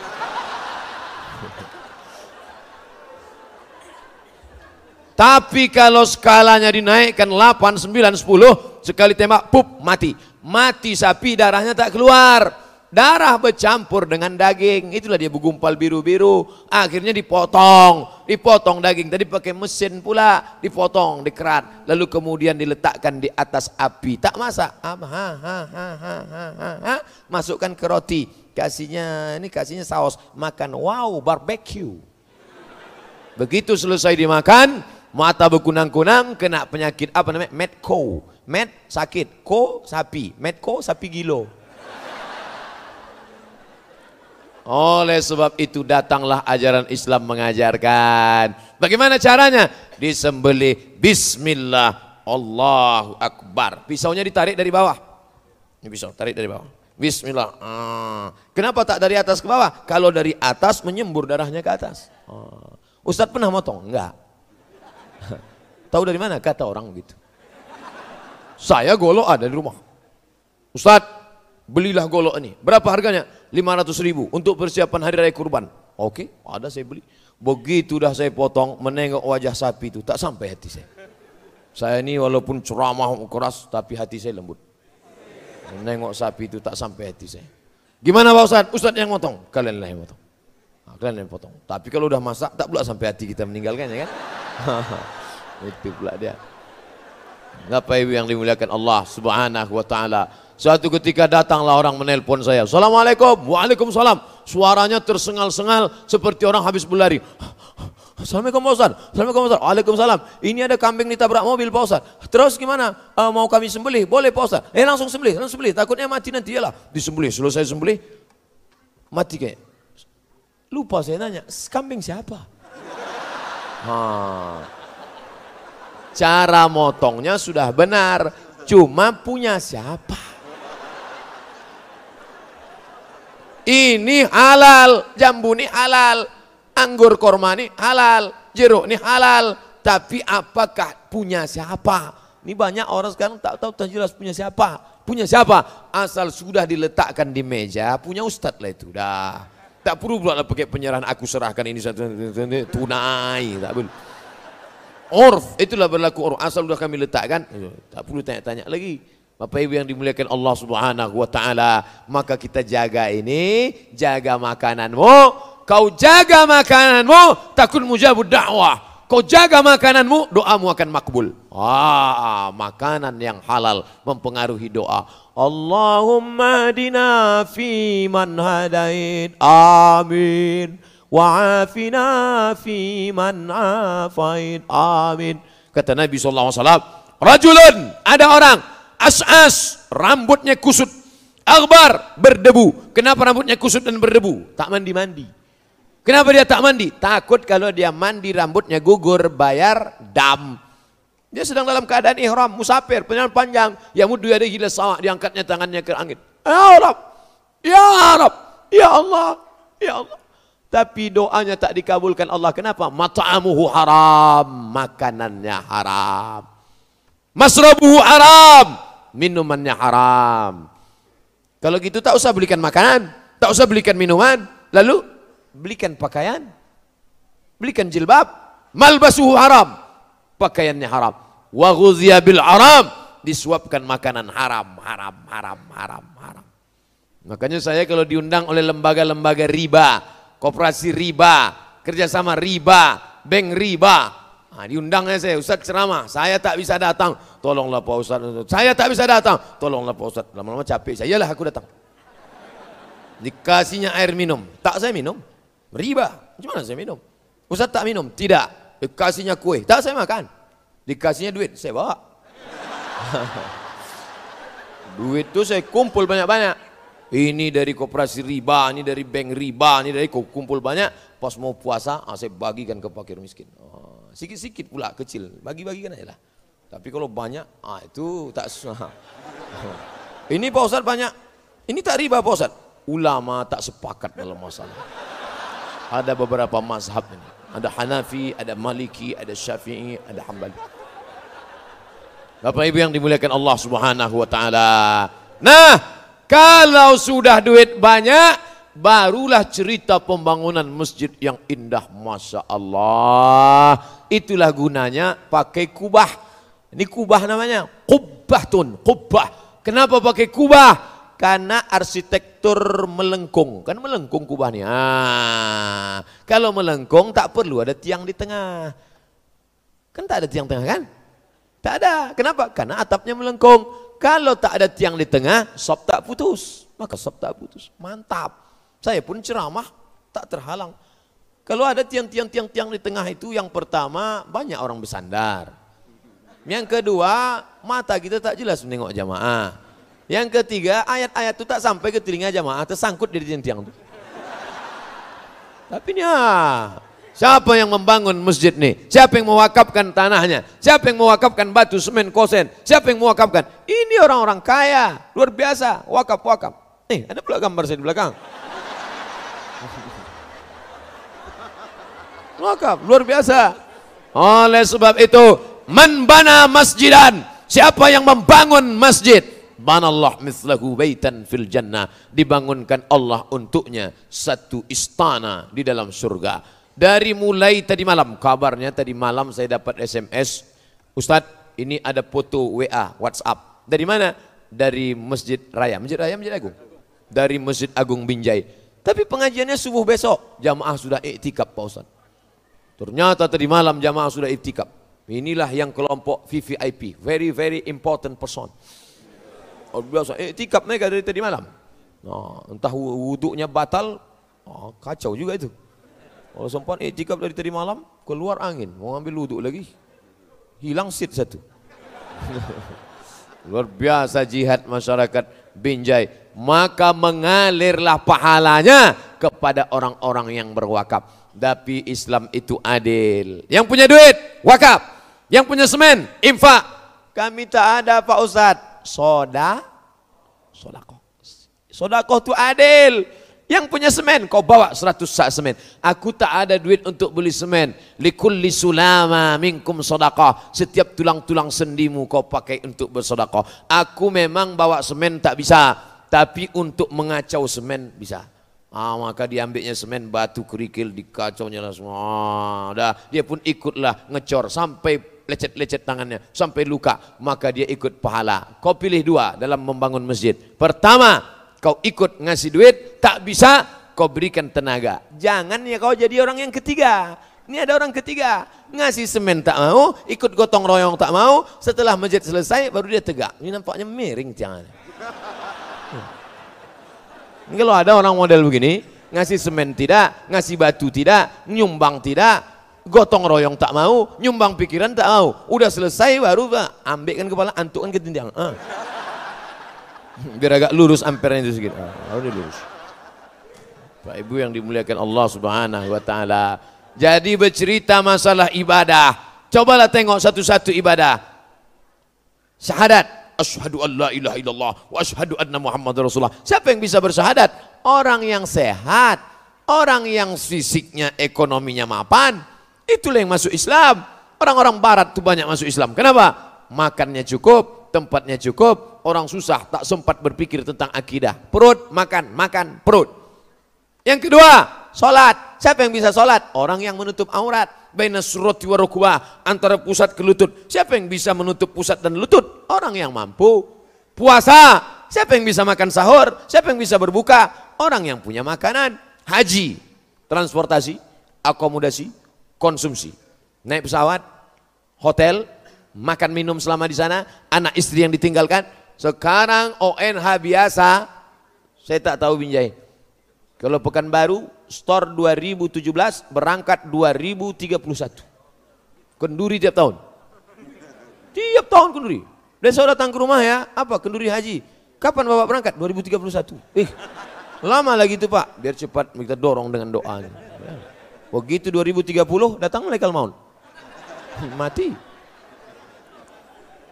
Tapi kalau skalanya dinaikkan 8, 9, 10, sekali tembak, pup, mati. Mati sapi, darahnya tak keluar. Darah bercampur dengan daging, itulah dia bergumpal biru-biru. Akhirnya dipotong, dipotong daging. Tadi pakai mesin pula, dipotong, dikerat. Lalu kemudian diletakkan di atas api. Tak masak. Ha, ha, ha, ha, ha, ha. Masukkan ke roti. Kasihnya, ini kasihnya saus. Makan, wow, barbecue. Begitu selesai dimakan, mata berkunang-kunang, kena penyakit apa namanya? Medco. Med sakit, ko sapi. Medco sapi gilo. Oleh sebab itu datanglah ajaran Islam mengajarkan. Bagaimana caranya? Disembelih Bismillah Allahu Akbar. Pisaunya ditarik dari bawah. Ini pisau, tarik dari bawah. Bismillah. Ah. Kenapa tak dari atas ke bawah? Kalau dari atas menyembur darahnya ke atas. Ah. Ustadz pernah motong? Enggak. Tahu dari mana? Kata orang begitu. Saya golok ada di rumah. Ustaz, belilah golok ini. Berapa harganya? 500 ribu untuk persiapan hari raya kurban. Oke, ada saya beli. Begitu dah saya potong, menengok wajah sapi itu, tak sampai hati saya. Saya ini walaupun ceramah keras, tapi hati saya lembut. Menengok sapi itu tak sampai hati saya. Gimana Pak Ustaz? Ustaz yang potong, kalian lah yang potong. Nah, kalian yang potong. Tapi kalau udah masak, tak pula sampai hati kita meninggalkan ya kan? [laughs] Itu pula dia. Bapak Ibu yang dimuliakan Allah Subhanahu wa taala. Suatu ketika datanglah orang menelpon saya. Assalamualaikum. Waalaikumsalam. Suaranya tersengal-sengal seperti orang habis berlari. Assalamualaikum Pak Ustaz. Assalamualaikum Pak Ustaz. Waalaikumsalam. Ini ada kambing ditabrak mobil Pak Ustaz. Terus gimana? Uh, mau kami sembelih? Boleh Pak Ustaz. Eh langsung sembelih, langsung sembelih. Takutnya mati nanti ya lah. Disembelih. Selesai sembelih, mati kayak. Lupa saya nanya, kambing siapa? Ha. Cara motongnya sudah benar, cuma punya siapa? Ini halal, jambu ini halal, anggur korma ini halal, jeruk ini halal, tapi apakah punya siapa? Ini banyak orang sekarang tak tahu tak jelas punya siapa. Punya siapa? Asal sudah diletakkan di meja, punya ustadz lah itu. Dah. Tak perlu pula pakai penyerahan aku serahkan ini satu tunai, tak perlu. Urf, itulah berlaku urf. Asal sudah kami letakkan, tak perlu tanya-tanya lagi. Bapak Ibu yang dimuliakan Allah Subhanahu wa taala, maka kita jaga ini, jaga makananmu. Kau jaga makananmu, takun mujabud dakwah. Kau jaga makananmu, doamu akan makbul. Ah, makanan yang halal mempengaruhi doa. Allahumma dina fi man hadait. Amin. Wa'afina fi man afaid. Amin. Kata Nabi SAW, Rajulun, ada orang, as-as, rambutnya kusut. Akbar, berdebu. Kenapa rambutnya kusut dan berdebu? Tak mandi-mandi. Kenapa dia tak mandi? Takut kalau dia mandi rambutnya gugur, bayar dam. Dia sedang dalam keadaan ihram, musafir, perjalanan panjang. Ya muddu ada gila sawah, diangkatnya tangannya ke angin. Ya Allah, ya ya Allah, ya Allah. Tapi doanya tak dikabulkan Allah. Kenapa? Mata'amuhu haram. Makanannya haram. Masrabuhu haram. Minumannya haram. Kalau gitu tak usah belikan makanan. Tak usah belikan minuman. Lalu belikan pakaian. Belikan jilbab. Malbasuhu haram. Pakaiannya haram. Wa bil haram. Disuapkan makanan haram, haram, haram, haram, haram. Makanya saya kalau diundang oleh lembaga-lembaga riba, koperasi riba, kerjasama riba, bank riba. Nah, diundangnya saya, Ustaz ceramah, saya tak bisa datang, tolonglah Pak Ustaz. Saya tak bisa datang, tolonglah Pak Ustaz. Lama-lama capek saya, lah aku datang. Dikasihnya air minum, tak saya minum. Riba, gimana saya minum? Ustaz tak minum, tidak. Dikasihnya kue, tak saya makan. Dikasihnya duit, saya bawa. [laughs] duit itu saya kumpul banyak-banyak. Ini dari koperasi riba, ini dari bank riba, ini dari kumpul banyak. Pas mau puasa, ah, saya bagikan ke fakir miskin. Oh, sikit-sikit pula kecil, bagi-bagikan aja lah. Tapi kalau banyak, ah itu tak susah. [laughs] ini Pak Ustaz banyak, ini tak riba Pak Ustaz. Ulama tak sepakat dalam masalah. Ada beberapa mazhab ini. Ada Hanafi, ada Maliki, ada Syafi'i, ada Hambali. Bapak Ibu yang dimuliakan Allah Subhanahu wa taala. Nah, kalau sudah duit banyak, barulah cerita pembangunan masjid yang indah. Masya Allah. Itulah gunanya pakai kubah. Ini kubah namanya. Kubah tun, kubah. Kenapa pakai kubah? Karena arsitektur melengkung. Kan melengkung kubah ini. Ah, kalau melengkung tak perlu ada tiang di tengah. Kan tak ada tiang tengah kan? Tak ada. Kenapa? Karena atapnya melengkung. Kalau tak ada tiang di tengah, sop tak putus. Maka sop tak putus. Mantap. Saya pun ceramah, tak terhalang. Kalau ada tiang-tiang-tiang-tiang di tengah itu, yang pertama banyak orang bersandar. Yang kedua, mata kita tak jelas menengok jamaah. Yang ketiga, ayat-ayat itu tak sampai ke telinga jamaah, tersangkut di tiang-tiang itu. Tapi ya, Siapa yang membangun masjid ini? Siapa yang mewakafkan tanahnya? Siapa yang mewakafkan batu, semen, kosen? Siapa yang mewakafkan? Ini orang-orang kaya, luar biasa, wakaf-wakaf. Nih, ada pula gambar saya di belakang. [laughs] Wakaf, luar biasa. Oleh sebab itu, man masjidan. Siapa yang membangun masjid? Banallah mislahu baitan fil jannah. Dibangunkan Allah untuknya satu istana di dalam surga. Dari mulai tadi malam, kabarnya tadi malam saya dapat SMS, Ustadz ini ada foto WA, WhatsApp. Dari mana? Dari Masjid Raya, Masjid Raya, Masjid Agung. Dari Masjid Agung Binjai. Tapi pengajiannya subuh besok, jamaah sudah iktikaf Pak Ustadz. Ternyata tadi malam jamaah sudah iktikaf. Inilah yang kelompok VVIP, very very important person. Oh, biasa iktikaf mereka dari tadi malam. Nah, entah wuduknya batal, oh, kacau juga itu. Kalau sempat iktikaf dari tadi malam, keluar angin, mau ambil wuduk lagi. Hilang seat satu. [laughs] Luar biasa jihad masyarakat Binjai. Maka mengalirlah pahalanya kepada orang-orang yang berwakaf. Tapi Islam itu adil. Yang punya duit, wakaf. Yang punya semen, infak. Kami tak ada Pak Ustadz. Soda, sodakoh. Sodakoh itu adil. Yang punya semen, kau bawa 100 sak semen. Aku tak ada duit untuk beli semen. Likulli sulama minkum sodakah. Setiap tulang-tulang sendimu kau pakai untuk bersodakoh. Aku memang bawa semen tak bisa. Tapi untuk mengacau semen bisa. Ah, maka diambilnya semen, batu, kerikil, dikacaunya lah semua. Ah, dah, dia pun ikutlah ngecor sampai lecet-lecet tangannya, sampai luka. Maka dia ikut pahala. Kau pilih dua dalam membangun masjid. Pertama, kau ikut ngasih duit, tak bisa kau berikan tenaga. Jangan ya kau jadi orang yang ketiga. Ini ada orang ketiga, ngasih semen tak mau, ikut gotong royong tak mau, setelah masjid selesai baru dia tegak. Ini nampaknya miring jangan. Ini kalau ada orang model begini, ngasih semen tidak, ngasih batu tidak, nyumbang tidak, gotong royong tak mau, nyumbang pikiran tak mau. Udah selesai baru ambilkan kepala, antukkan ke tindiang. Ah. Biar agak lurus ampernya itu sedikit. Oh, lurus. Pak Ibu yang dimuliakan Allah Subhanahu wa taala. Jadi bercerita masalah ibadah. Cobalah tengok satu-satu ibadah. Syahadat. Asyhadu an la ilaha illallah wa asyhadu anna Muhammad Rasulullah. Siapa yang bisa bersyahadat? Orang yang sehat, orang yang fisiknya, ekonominya mapan, itulah yang masuk Islam. Orang-orang barat itu banyak masuk Islam. Kenapa? Makannya cukup, tempatnya cukup, orang susah tak sempat berpikir tentang akidah. Perut, makan, makan, perut. Yang kedua, sholat. Siapa yang bisa sholat? Orang yang menutup aurat. Baina surati wa antara pusat ke lutut. Siapa yang bisa menutup pusat dan lutut? Orang yang mampu. Puasa. Siapa yang bisa makan sahur? Siapa yang bisa berbuka? Orang yang punya makanan. Haji. transportasi, akomodasi, konsumsi. Naik pesawat, hotel, makan minum selama di sana, anak istri yang ditinggalkan. Sekarang ONH biasa, saya tak tahu Binjai. Kalau Pekanbaru, store 2017 berangkat 2031. Kenduri tiap tahun. Tiap tahun kenduri. Saya datang ke rumah ya, apa kenduri haji. Kapan Bapak berangkat? 2031. Eh, lama lagi itu Pak. Biar cepat kita dorong dengan doanya. Begitu 2030 datang malaikat maut. Mati.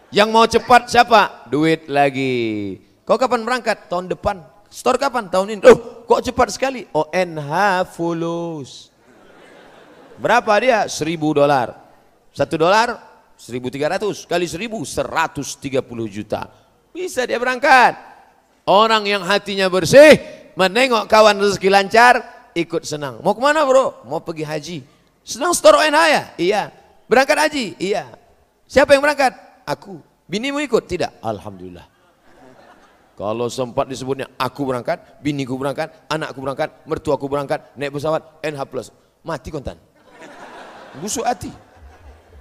Yang mau cepat siapa? Duit lagi. Kau kapan berangkat? Tahun depan. Store kapan? Tahun ini. Oh, kok cepat sekali? ONH fulus. Berapa dia? 1000 dolar. Satu dolar 1300 kali 1000 130 juta. Bisa dia berangkat. Orang yang hatinya bersih, menengok kawan rezeki lancar, ikut senang. Mau ke mana bro? Mau pergi haji. Senang store ONH ya? Iya. Berangkat haji? Iya. Siapa yang berangkat? Aku. Binimu ikut? Tidak. Alhamdulillah. Kalau sempat disebutnya aku berangkat, biniku berangkat, anakku berangkat, mertuaku berangkat, naik pesawat, NH plus. Mati kontan. Busuk hati.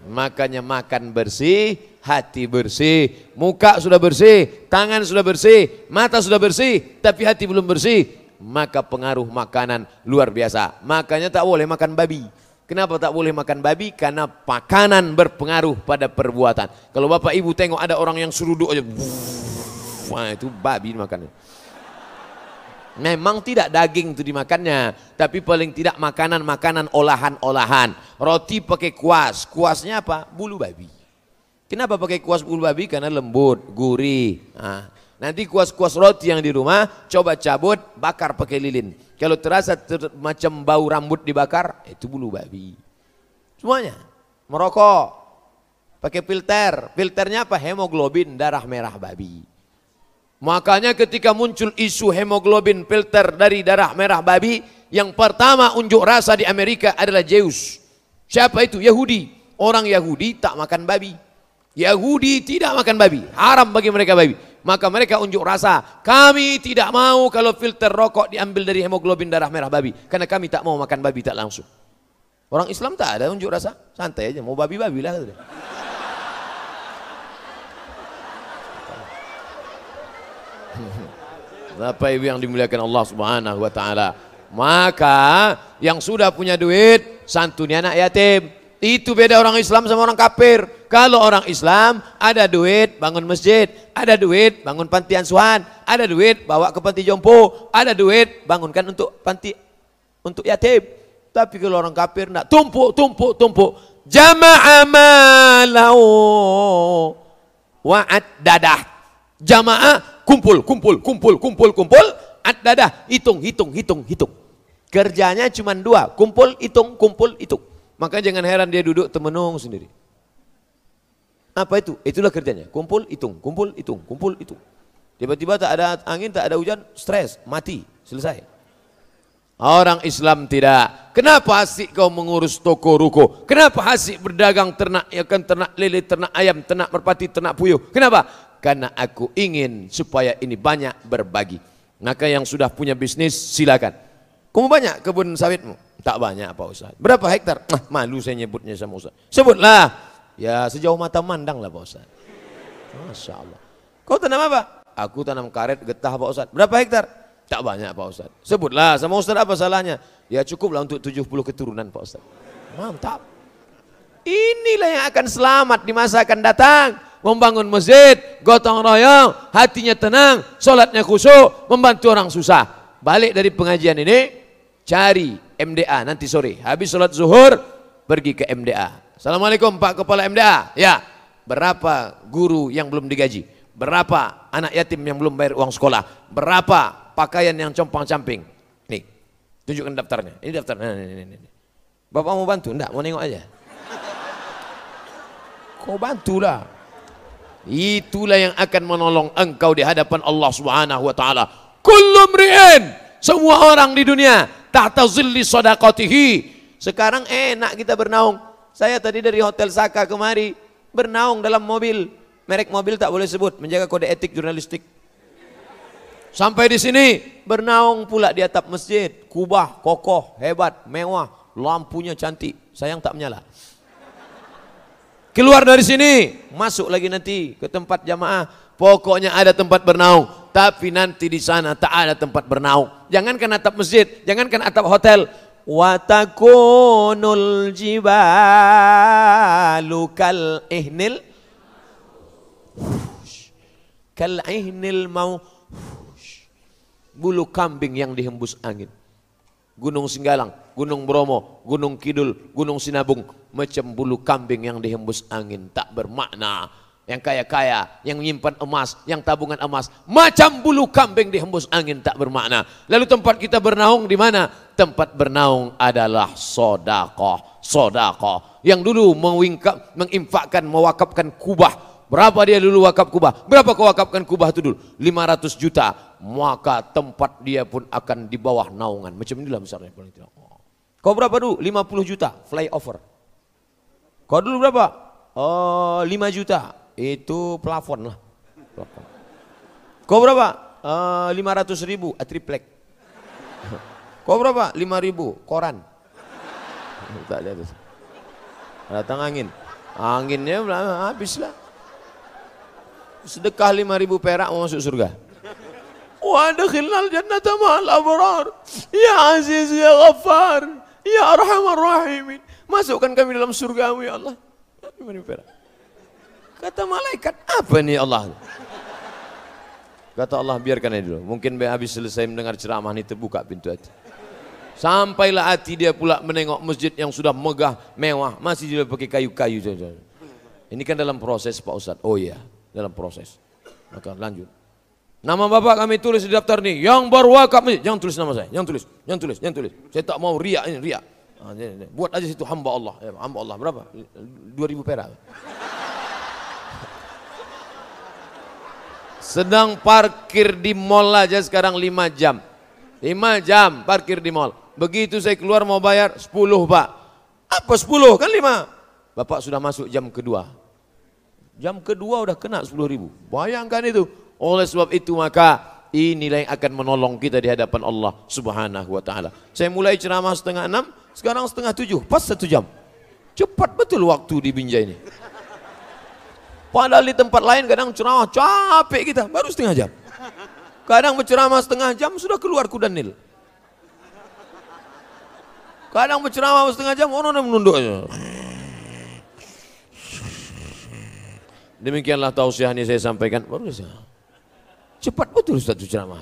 Makanya makan bersih, hati bersih, muka sudah bersih, tangan sudah bersih, mata sudah bersih, tapi hati belum bersih. Maka pengaruh makanan luar biasa. Makanya tak boleh makan babi. Kenapa tak boleh makan babi? Karena makanan berpengaruh pada perbuatan. Kalau bapak ibu tengok ada orang yang seruduk aja, wah itu babi makannya. Memang tidak daging itu dimakannya, tapi paling tidak makanan-makanan olahan-olahan. Roti pakai kuas, kuasnya apa? Bulu babi. Kenapa pakai kuas bulu babi? Karena lembut, gurih. Nah, nanti kuas-kuas roti yang di rumah, coba cabut, bakar pakai lilin. Kalau terasa ter macam bau rambut dibakar, itu bulu babi. Semuanya. Merokok, pakai filter. Filternya apa? Hemoglobin darah merah babi. Makanya ketika muncul isu hemoglobin filter dari darah merah babi, yang pertama unjuk rasa di Amerika adalah Zeus. Siapa itu? Yahudi. Orang Yahudi tak makan babi. Yahudi tidak makan babi. Haram bagi mereka babi. Maka mereka unjuk rasa. Kami tidak mau kalau filter rokok diambil dari hemoglobin darah merah babi. Karena kami tak mau makan babi tak langsung. Orang Islam tak ada unjuk rasa. Santai aja. Mau babi-babi lah. Bapak [laughs] Ibu yang dimuliakan Allah Subhanahu wa taala. Maka yang sudah punya duit santuni anak yatim. Itu beda orang Islam sama orang kafir. Kalau orang Islam ada duit bangun masjid, ada duit bangun panti asuhan, ada duit bawa ke panti jompo, ada duit bangunkan untuk panti untuk yatim. Tapi kalau orang kafir nak tumpuk, tumpuk, tumpuk. Jama'a malau wa'ad dadah. Jamaah kumpul, kumpul, kumpul, kumpul, kumpul, dadah, hitung, hitung, hitung, hitung. Kerjanya cuma dua, kumpul, hitung, kumpul, hitung. Maka jangan heran dia duduk temenung sendiri. Apa itu? Itulah kerjanya. Kumpul, hitung, kumpul, hitung, kumpul, hitung. Tiba-tiba tak ada angin, tak ada hujan, stres, mati, selesai. Orang Islam tidak. Kenapa asik kau mengurus toko ruko? Kenapa asik berdagang ternak, ya kan ternak lele, ternak ayam, ternak merpati, ternak puyuh? Kenapa? karena aku ingin supaya ini banyak berbagi. Maka yang sudah punya bisnis silakan. Kamu banyak kebun sawitmu? Tak banyak Pak Ustaz. Berapa hektar? Ah, malu saya nyebutnya sama Ustaz. Sebutlah. Ya sejauh mata mandang lah Pak Ustaz. Masya Allah. Kau tanam apa? Aku tanam karet getah Pak Ustaz. Berapa hektar? Tak banyak Pak Ustaz. Sebutlah sama Ustaz apa salahnya? Ya cukuplah untuk 70 keturunan Pak Ustaz. Mantap. Inilah yang akan selamat di masa akan datang membangun masjid, gotong royong, hatinya tenang, sholatnya khusyuk, membantu orang susah. Balik dari pengajian ini, cari MDA nanti sore. Habis sholat zuhur, pergi ke MDA. Assalamualaikum Pak Kepala MDA. Ya, berapa guru yang belum digaji? Berapa anak yatim yang belum bayar uang sekolah? Berapa pakaian yang compang-camping? Nih, tunjukkan daftarnya. Ini daftarnya. Nah. Bapak mau bantu? Enggak, mau nengok aja. Kau bantulah. Itulah yang akan menolong engkau di hadapan Allah Subhanahu wa taala. Kullu mri'in, semua orang di dunia tahta zilli sadaqatihi. Sekarang enak kita bernaung. Saya tadi dari Hotel Saka kemari bernaung dalam mobil. Merek mobil tak boleh sebut, menjaga kode etik jurnalistik. Sampai di sini bernaung pula di atap masjid. Kubah, kokoh, hebat, mewah, lampunya cantik. Sayang tak menyala. Keluar dari sini, masuk lagi nanti ke tempat jamaah. Pokoknya ada tempat bernaung, tapi nanti di sana tak ada tempat bernaung. Jangankan atap masjid, jangankan atap hotel. Watakunul jibalu kal ihnil kal ihnil mau bulu kambing yang dihembus angin. Gunung Singgalang, Gunung Bromo, Gunung Kidul, Gunung Sinabung, macam bulu kambing yang dihembus angin, tak bermakna. Yang kaya-kaya, yang menyimpan emas, yang tabungan emas, macam bulu kambing dihembus angin tak bermakna. Lalu tempat kita bernaung di mana? Tempat bernaung adalah sodakoh, sodakoh. Yang dulu mengingkap, menginfakkan, mewakafkan kubah, Berapa dia dulu wakaf kubah? Berapa kau wakafkan kubah itu dulu? 500 juta. Maka tempat dia pun akan di bawah naungan. Macam inilah paling tidak. Kau berapa dulu? 50 juta flyover. Kau dulu berapa? Oh, 5 juta. Itu plafon lah. Plafon. Kau berapa? Uh, 500 ribu, a triplek. Kau berapa? 5 ribu, koran. Tak ada. Datang angin. Anginnya habislah sedekah lima ribu perak mau masuk surga. Wa adkhilnal jannata ma'al abrar. Ya Aziz ya Ghaffar. Ya Arhamar Rahimin. Masukkan kami dalam surgamu ya Allah. Kata malaikat, apa nih Allah? Kata Allah, biarkan aja dulu. Mungkin habis selesai mendengar ceramah ini terbuka pintu hati. Sampailah hati dia pula menengok masjid yang sudah megah, mewah. Masih juga pakai kayu-kayu. Ini kan dalam proses Pak Ustadz. Oh iya dalam proses. Maka lanjut. Nama bapak kami tulis di daftar nih, yang berwakaf jangan tulis nama saya, jangan tulis, jangan tulis, jangan tulis. Saya tak mau ria ini ria. Nah, buat aja situ hamba Allah, ya, hamba Allah berapa? 2000 perak. Sedang parkir di mall aja sekarang 5 jam. 5 jam parkir di mall. Begitu saya keluar mau bayar 10 pak. Apa 10 kan 5. Bapak sudah masuk jam kedua. Jam kedua udah kena 10 ribu. Bayangkan itu. Oleh sebab itu maka inilah yang akan menolong kita di hadapan Allah subhanahu wa ta'ala. Saya mulai ceramah setengah enam, sekarang setengah tujuh, pas satu jam. Cepat betul waktu di Binjai ini. Padahal di tempat lain kadang ceramah capek kita, baru setengah jam. Kadang berceramah setengah jam sudah keluar kuda nil. Kadang berceramah setengah jam, orang menunduk. Demikianlah tausiah ini saya sampaikan. Baru Cepat betul Ustaz ceramah.